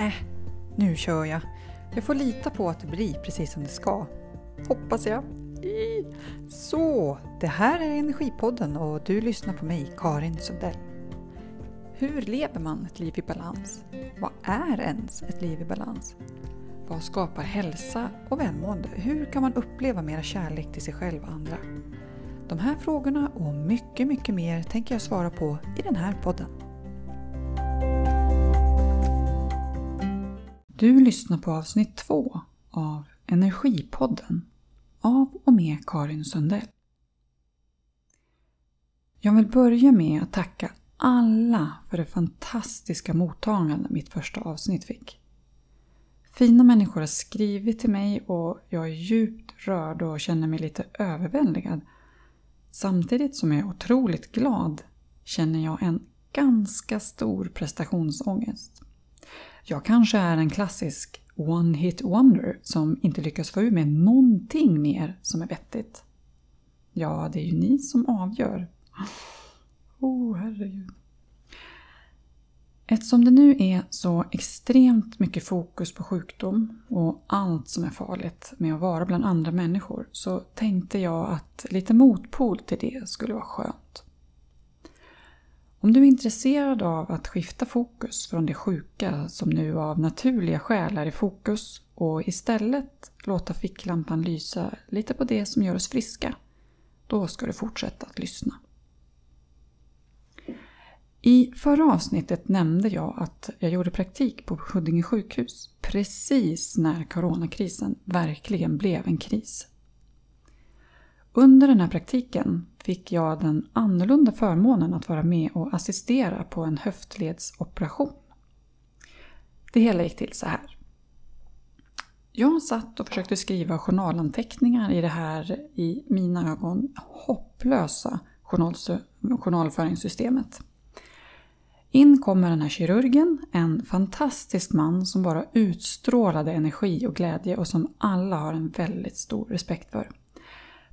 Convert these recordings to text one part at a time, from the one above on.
Äh, nu kör jag. Jag får lita på att det blir precis som det ska. Hoppas jag. Så, det här är Energipodden och du lyssnar på mig, Karin Sundell. Hur lever man ett liv i balans? Vad är ens ett liv i balans? Vad skapar hälsa och välmående? Hur kan man uppleva mera kärlek till sig själv och andra? De här frågorna och mycket, mycket mer tänker jag svara på i den här podden. Du lyssnar på avsnitt två av Energipodden av och med Karin Sundell. Jag vill börja med att tacka alla för det fantastiska mottagande mitt första avsnitt fick. Fina människor har skrivit till mig och jag är djupt rörd och känner mig lite överväldigad. Samtidigt som jag är otroligt glad känner jag en ganska stor prestationsångest. Jag kanske är en klassisk one-hit wonder som inte lyckas få ur mig någonting mer som är vettigt. Ja, det är ju ni som avgör. Oh, herregud. Eftersom det nu är så extremt mycket fokus på sjukdom och allt som är farligt med att vara bland andra människor så tänkte jag att lite motpol till det skulle vara skönt. Om du är intresserad av att skifta fokus från det sjuka som nu av naturliga skäl är i fokus och istället låta ficklampan lysa lite på det som gör oss friska, då ska du fortsätta att lyssna. I förra avsnittet nämnde jag att jag gjorde praktik på Huddinge sjukhus precis när coronakrisen verkligen blev en kris. Under den här praktiken fick jag den annorlunda förmånen att vara med och assistera på en höftledsoperation. Det hela gick till så här. Jag satt och försökte skriva journalanteckningar i det här, i mina ögon, hopplösa journalföringssystemet. In kommer den här kirurgen, en fantastisk man som bara utstrålade energi och glädje och som alla har en väldigt stor respekt för.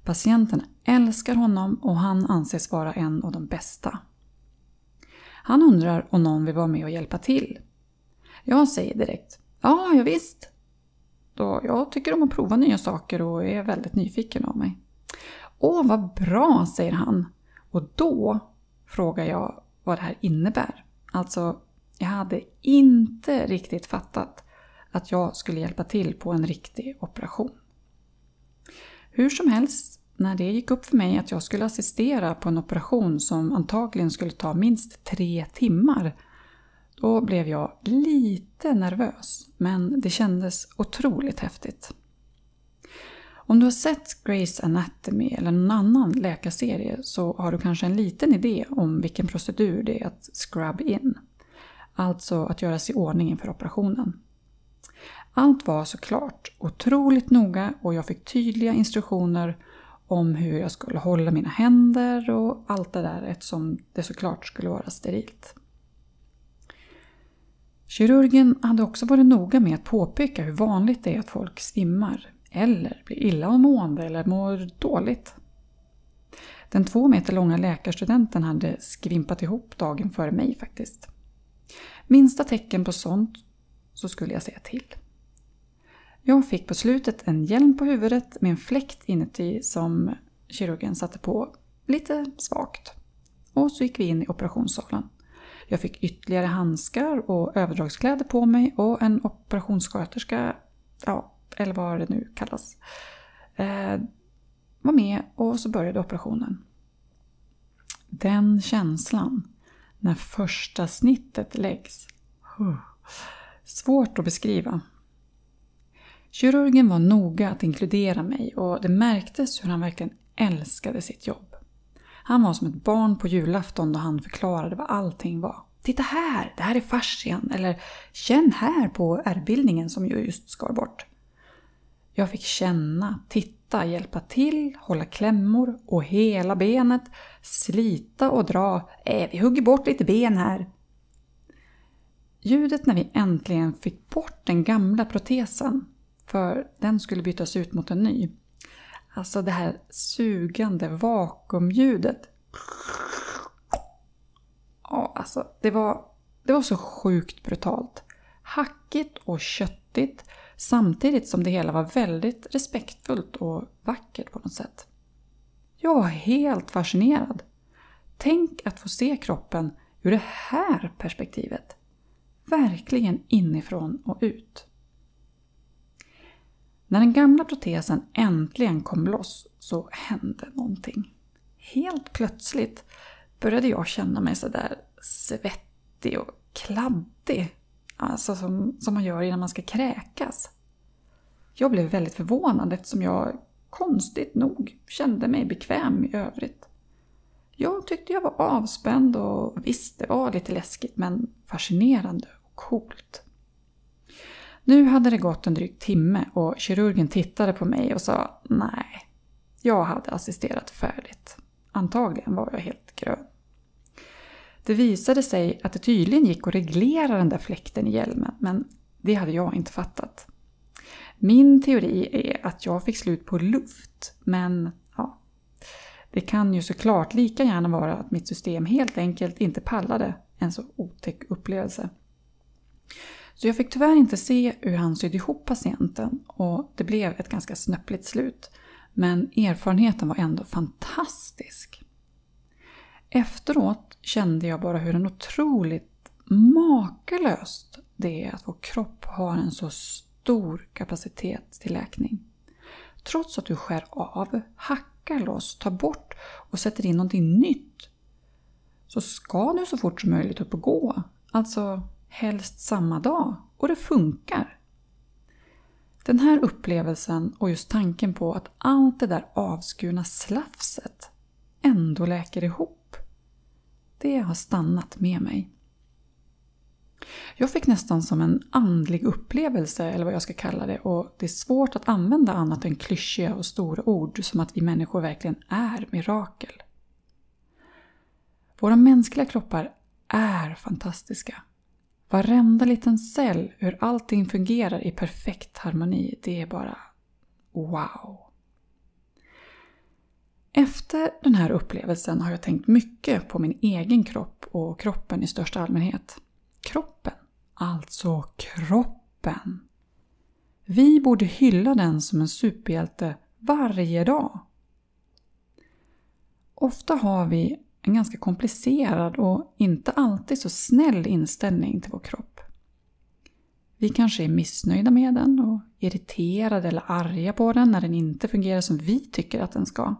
Patienterna älskar honom och han anses vara en av de bästa. Han undrar om någon vill vara med och hjälpa till. Jag säger direkt Ja, ja visst. Då jag tycker om att prova nya saker och är väldigt nyfiken av mig. Åh, vad bra, säger han. Och då frågar jag vad det här innebär. Alltså, jag hade inte riktigt fattat att jag skulle hjälpa till på en riktig operation. Hur som helst, när det gick upp för mig att jag skulle assistera på en operation som antagligen skulle ta minst tre timmar, då blev jag lite nervös, men det kändes otroligt häftigt. Om du har sett Grace Anatomy eller någon annan läkarserie så har du kanske en liten idé om vilken procedur det är att scrub in. Alltså att göra sig i ordning inför operationen. Allt var såklart otroligt noga och jag fick tydliga instruktioner om hur jag skulle hålla mina händer och allt det där eftersom det såklart skulle vara sterilt. Kirurgen hade också varit noga med att påpeka hur vanligt det är att folk svimmar eller blir illamående eller mår dåligt. Den två meter långa läkarstudenten hade skvimpat ihop dagen före mig faktiskt. Minsta tecken på sånt så skulle jag säga till. Jag fick på slutet en hjälm på huvudet med en fläkt inuti som kirurgen satte på lite svagt. Och så gick vi in i operationssalen. Jag fick ytterligare handskar och överdragskläder på mig och en operationssköterska, ja, eller vad det nu kallas, eh, var med och så började operationen. Den känslan när första snittet läggs. Svårt att beskriva. Kirurgen var noga att inkludera mig och det märktes hur han verkligen älskade sitt jobb. Han var som ett barn på julafton då han förklarade vad allting var. Titta här, det här är fascian. Eller känn här på ärrbildningen som jag just skar bort. Jag fick känna, titta, hjälpa till, hålla klämmor och hela benet, slita och dra. Äh, vi hugger bort lite ben här. Ljudet när vi äntligen fick bort den gamla protesen för den skulle bytas ut mot en ny. Alltså det här sugande vakuumljudet. Ja, alltså det var, det var så sjukt brutalt. hackigt och köttigt samtidigt som det hela var väldigt respektfullt och vackert på något sätt. Jag var helt fascinerad. Tänk att få se kroppen ur det här perspektivet. Verkligen inifrån och ut. När den gamla protesen äntligen kom loss så hände någonting. Helt plötsligt började jag känna mig sådär svettig och kladdig. Alltså som, som man gör innan man ska kräkas. Jag blev väldigt förvånad eftersom jag konstigt nog kände mig bekväm i övrigt. Jag tyckte jag var avspänd och visst, det var lite läskigt men fascinerande och coolt. Nu hade det gått en dryg timme och kirurgen tittade på mig och sa nej, jag hade assisterat färdigt. Antagligen var jag helt grön. Det visade sig att det tydligen gick att reglera den där fläkten i hjälmen, men det hade jag inte fattat. Min teori är att jag fick slut på luft, men ja. Det kan ju såklart lika gärna vara att mitt system helt enkelt inte pallade en så otäck upplevelse. Så jag fick tyvärr inte se hur han sydde ihop patienten och det blev ett ganska snöpligt slut. Men erfarenheten var ändå fantastisk. Efteråt kände jag bara hur en otroligt makalöst det är att vår kropp har en så stor kapacitet till läkning. Trots att du skär av, hackar loss, tar bort och sätter in någonting nytt så ska du så fort som möjligt upp och gå. Alltså helst samma dag. Och det funkar. Den här upplevelsen och just tanken på att allt det där avskurna slafset ändå läker ihop. Det har stannat med mig. Jag fick nästan som en andlig upplevelse, eller vad jag ska kalla det, och det är svårt att använda annat än klyschiga och stora ord som att vi människor verkligen är mirakel. Våra mänskliga kroppar är fantastiska. Varenda liten cell, hur allting fungerar i perfekt harmoni, det är bara wow. Efter den här upplevelsen har jag tänkt mycket på min egen kropp och kroppen i största allmänhet. Kroppen, alltså kroppen. Vi borde hylla den som en superhjälte varje dag. Ofta har vi en ganska komplicerad och inte alltid så snäll inställning till vår kropp. Vi kanske är missnöjda med den och irriterade eller arga på den när den inte fungerar som vi tycker att den ska.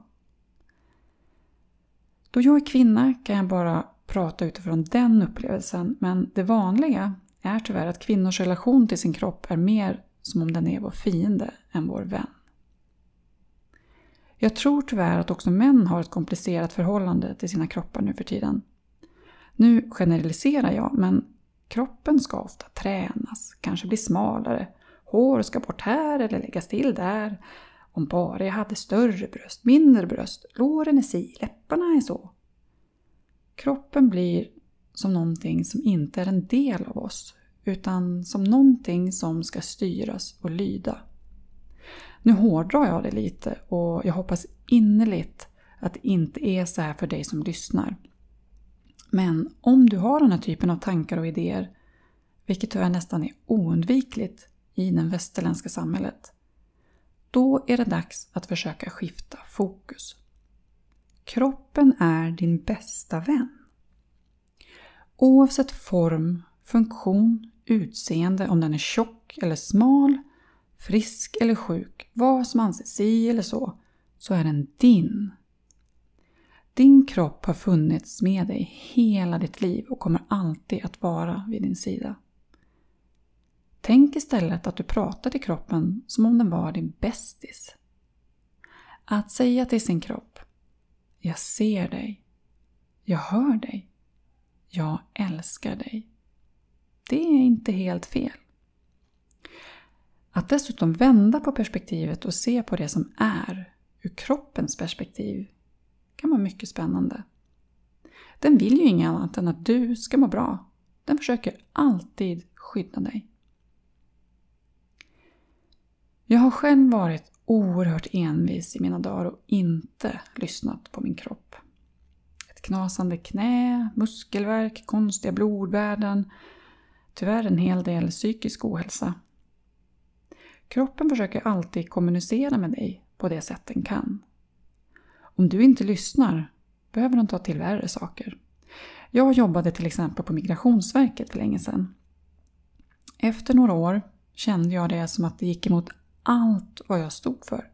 Då jag är kvinna kan jag bara prata utifrån den upplevelsen men det vanliga är tyvärr att kvinnors relation till sin kropp är mer som om den är vår fiende än vår vän. Jag tror tyvärr att också män har ett komplicerat förhållande till sina kroppar nu för tiden. Nu generaliserar jag, men kroppen ska ofta tränas, kanske bli smalare. Hår ska bort här eller läggas till där. Om bara jag hade större bröst, mindre bröst, låren är si, läpparna är så. Kroppen blir som någonting som inte är en del av oss, utan som någonting som ska styras och lyda. Nu hårdrar jag det lite och jag hoppas innerligt att det inte är så här för dig som lyssnar. Men om du har den här typen av tankar och idéer, vilket tyvärr nästan är oundvikligt i det västerländska samhället, då är det dags att försöka skifta fokus. Kroppen är din bästa vän. Oavsett form, funktion, utseende, om den är tjock eller smal, frisk eller sjuk, vad som anses si eller så, så är den din. Din kropp har funnits med dig hela ditt liv och kommer alltid att vara vid din sida. Tänk istället att du pratar till kroppen som om den var din bästis. Att säga till sin kropp Jag ser dig. Jag hör dig. Jag älskar dig. Det är inte helt fel. Att dessutom vända på perspektivet och se på det som är ur kroppens perspektiv kan vara mycket spännande. Den vill ju inget annat än att du ska må bra. Den försöker alltid skydda dig. Jag har själv varit oerhört envis i mina dagar och inte lyssnat på min kropp. Ett knasande knä, muskelvärk, konstiga blodvärden, tyvärr en hel del psykisk ohälsa. Kroppen försöker alltid kommunicera med dig på det sätt den kan. Om du inte lyssnar behöver den ta till värre saker. Jag jobbade till exempel på Migrationsverket för länge sedan. Efter några år kände jag det som att det gick emot allt vad jag stod för.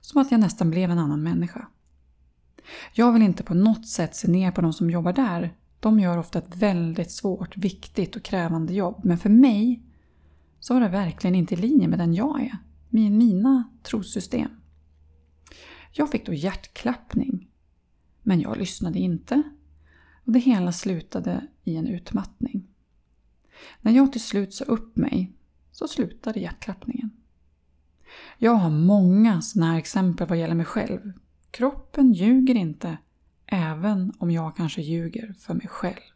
Som att jag nästan blev en annan människa. Jag vill inte på något sätt se ner på de som jobbar där. De gör ofta ett väldigt svårt, viktigt och krävande jobb. Men för mig så var det verkligen inte i linje med den jag är. Med mina trossystem. Jag fick då hjärtklappning. Men jag lyssnade inte. Och det hela slutade i en utmattning. När jag till slut sa upp mig så slutade hjärtklappningen. Jag har många sådana här exempel vad gäller mig själv. Kroppen ljuger inte, även om jag kanske ljuger för mig själv.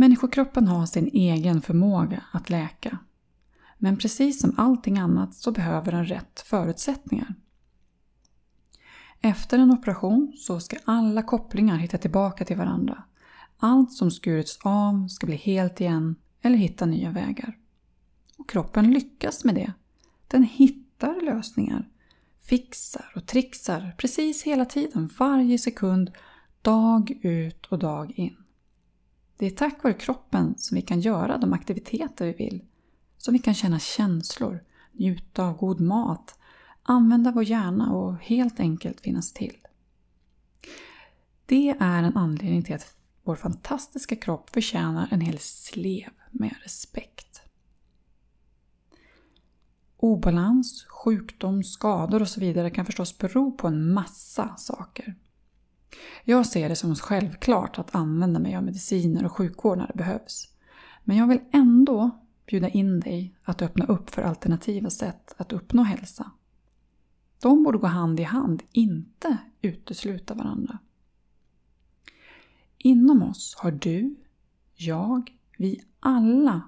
Människokroppen har sin egen förmåga att läka. Men precis som allting annat så behöver den rätt förutsättningar. Efter en operation så ska alla kopplingar hitta tillbaka till varandra. Allt som skurits av ska bli helt igen eller hitta nya vägar. Och kroppen lyckas med det. Den hittar lösningar. Fixar och trixar precis hela tiden, varje sekund, dag ut och dag in. Det är tack vare kroppen som vi kan göra de aktiviteter vi vill. Som vi kan känna känslor, njuta av god mat, använda vår hjärna och helt enkelt finnas till. Det är en anledning till att vår fantastiska kropp förtjänar en hel slev med respekt. Obalans, sjukdom, skador och så vidare kan förstås bero på en massa saker. Jag ser det som självklart att använda mig av mediciner och sjukvård när det behövs. Men jag vill ändå bjuda in dig att öppna upp för alternativa sätt att uppnå hälsa. De borde gå hand i hand, inte utesluta varandra. Inom oss har du, jag, vi alla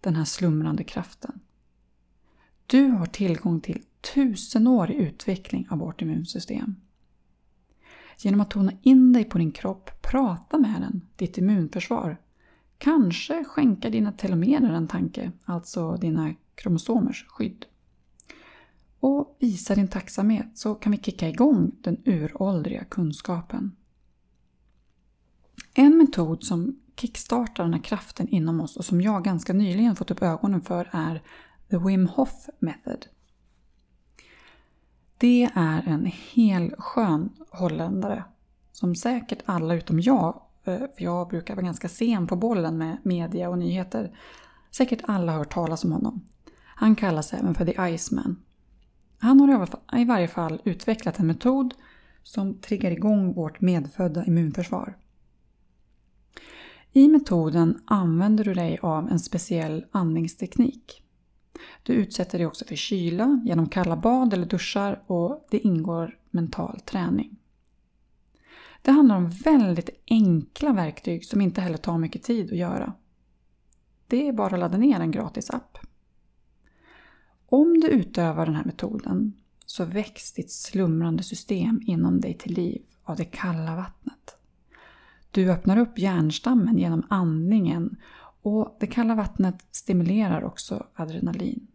den här slumrande kraften. Du har tillgång till tusenårig utveckling av vårt immunsystem. Genom att tona in dig på din kropp, prata med den, ditt immunförsvar. Kanske skänka dina telomerer en tanke, alltså dina kromosomers skydd. Och visa din tacksamhet så kan vi kicka igång den uråldriga kunskapen. En metod som kickstartar den här kraften inom oss och som jag ganska nyligen fått upp ögonen för är The Wim Hof Method. Det är en hel skön holländare som säkert alla utom jag, eh, för jag brukar vara ganska sen på bollen med media och nyheter, säkert alla har hört talas om honom. Han kallas även för The Iceman. Han har i varje fall utvecklat en metod som triggar igång vårt medfödda immunförsvar. I metoden använder du dig av en speciell andningsteknik. Du utsätter dig också för kyla genom kalla bad eller duschar och det ingår mental träning. Det handlar om väldigt enkla verktyg som inte heller tar mycket tid att göra. Det är bara att ladda ner en gratis app. Om du utövar den här metoden så väcks ditt slumrande system inom dig till liv av det kalla vattnet. Du öppnar upp hjärnstammen genom andningen och det kalla vattnet stimulerar också adrenalin.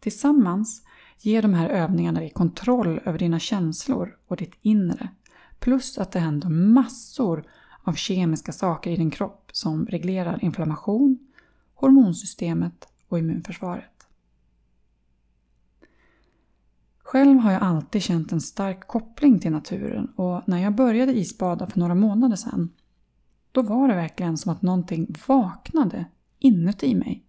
Tillsammans ger de här övningarna dig kontroll över dina känslor och ditt inre. Plus att det händer massor av kemiska saker i din kropp som reglerar inflammation, hormonsystemet och immunförsvaret. Själv har jag alltid känt en stark koppling till naturen och när jag började isbada för några månader sedan då var det verkligen som att någonting vaknade inuti mig.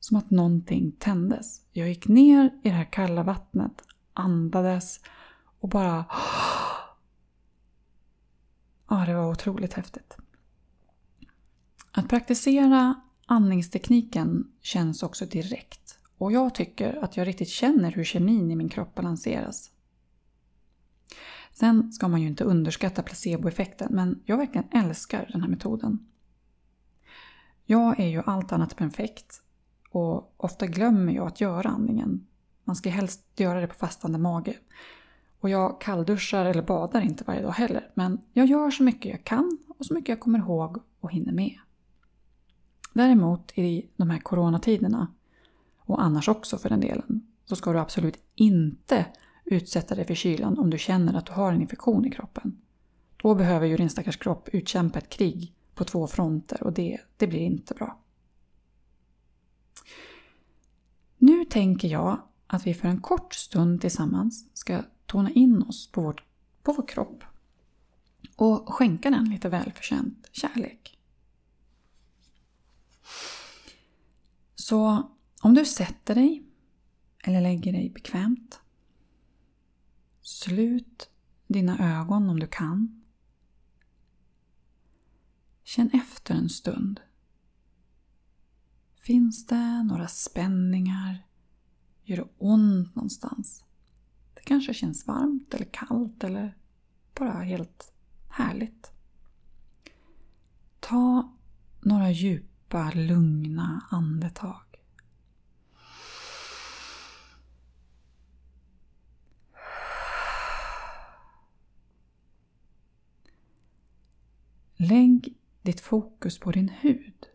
Som att någonting tändes. Jag gick ner i det här kalla vattnet, andades och bara... Ja, det var otroligt häftigt. Att praktisera andningstekniken känns också direkt. Och jag tycker att jag riktigt känner hur kemin i min kropp balanseras. Sen ska man ju inte underskatta placeboeffekten men jag verkligen älskar den här metoden. Jag är ju allt annat perfekt och ofta glömmer jag att göra andningen. Man ska helst göra det på fastande mage. Och jag kallduschar eller badar inte varje dag heller. Men jag gör så mycket jag kan och så mycket jag kommer ihåg och hinner med. Däremot i de här coronatiderna, och annars också för den delen, så ska du absolut inte utsätta dig för kylan om du känner att du har en infektion i kroppen. Då behöver ju din stackars kropp utkämpa ett krig på två fronter och det, det blir inte bra. Nu tänker jag att vi för en kort stund tillsammans ska tona in oss på, vårt, på vår kropp och skänka den lite välförtjänt kärlek. Så om du sätter dig eller lägger dig bekvämt. Slut dina ögon om du kan. Känn efter en stund. Finns det några spänningar? Gör det ont någonstans? Det kanske känns varmt eller kallt eller bara helt härligt. Ta några djupa, lugna andetag. Lägg ditt fokus på din hud.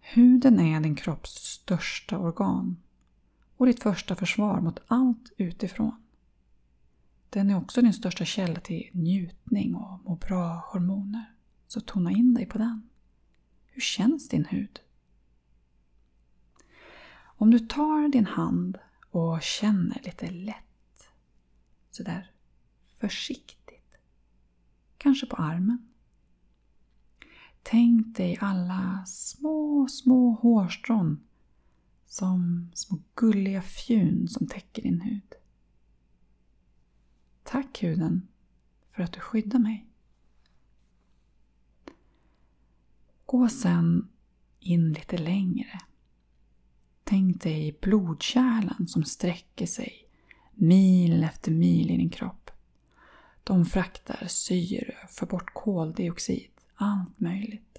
Huden är din kropps största organ och ditt första försvar mot allt utifrån. Den är också din största källa till njutning och må bra-hormoner. Så tona in dig på den. Hur känns din hud? Om du tar din hand och känner lite lätt, sådär försiktigt, kanske på armen, Tänk dig alla små, små hårstrån som små gulliga fjun som täcker din hud. Tack huden för att du skyddar mig. Gå sen in lite längre. Tänk dig blodkärlen som sträcker sig mil efter mil i din kropp. De fraktar syre, för bort koldioxid allt möjligt.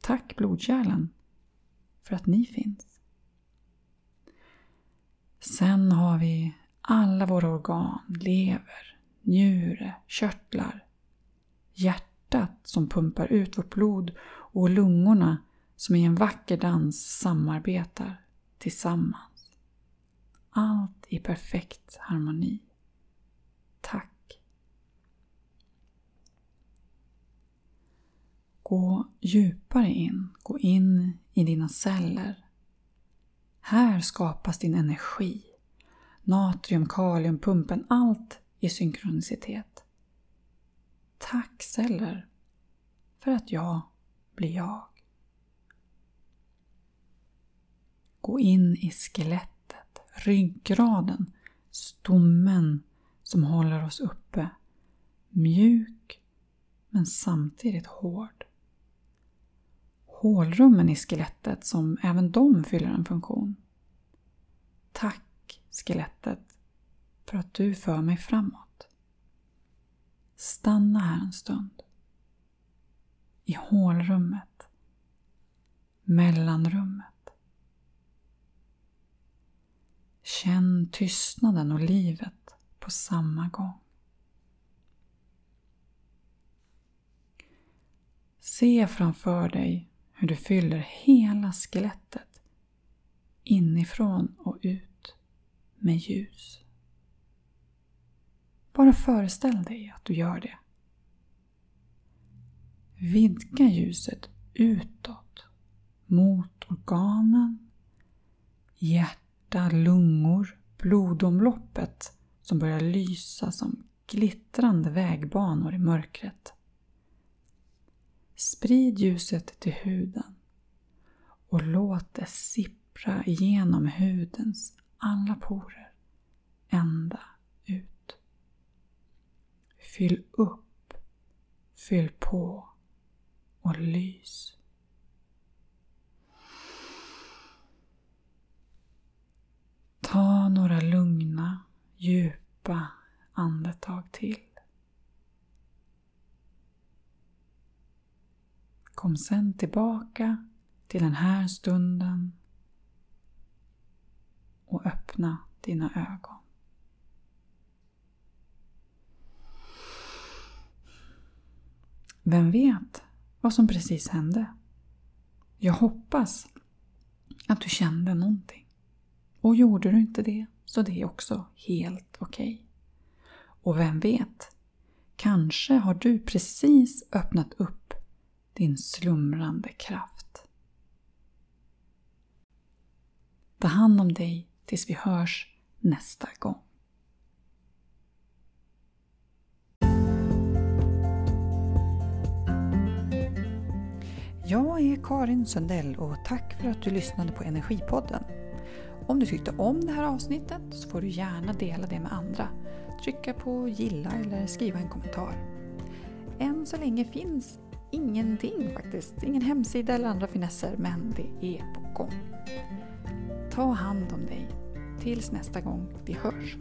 Tack blodkärlen för att ni finns. Sen har vi alla våra organ, lever, njure, körtlar, hjärtat som pumpar ut vårt blod och lungorna som i en vacker dans samarbetar tillsammans. Allt i perfekt harmoni. Tack Gå djupare in, gå in i dina celler. Här skapas din energi. Natrium, kalium, pumpen, allt i synkronicitet. Tack celler för att jag blir jag. Gå in i skelettet, ryggraden, stommen som håller oss uppe. Mjuk men samtidigt hård hålrummen i skelettet som även de fyller en funktion. Tack skelettet för att du för mig framåt. Stanna här en stund. I hålrummet. Mellanrummet. Känn tystnaden och livet på samma gång. Se framför dig hur du fyller hela skelettet inifrån och ut med ljus. Bara föreställ dig att du gör det. Vidga ljuset utåt mot organen, hjärta, lungor, blodomloppet som börjar lysa som glittrande vägbanor i mörkret. Sprid ljuset till huden och låt det sippra igenom hudens alla porer ända ut. Fyll upp, fyll på och lys. Ta några lugna, djupa andetag till. Kom sen tillbaka till den här stunden och öppna dina ögon. Vem vet vad som precis hände? Jag hoppas att du kände någonting. Och gjorde du inte det, så det är också helt okej. Okay. Och vem vet? Kanske har du precis öppnat upp din slumrande kraft. Ta hand om dig tills vi hörs nästa gång. Jag är Karin Sundell och tack för att du lyssnade på Energipodden. Om du tyckte om det här avsnittet så får du gärna dela det med andra. Trycka på gilla eller skriva en kommentar. Än så länge finns ingenting faktiskt. Ingen hemsida eller andra finesser men det är på gång. Ta hand om dig tills nästa gång vi hörs.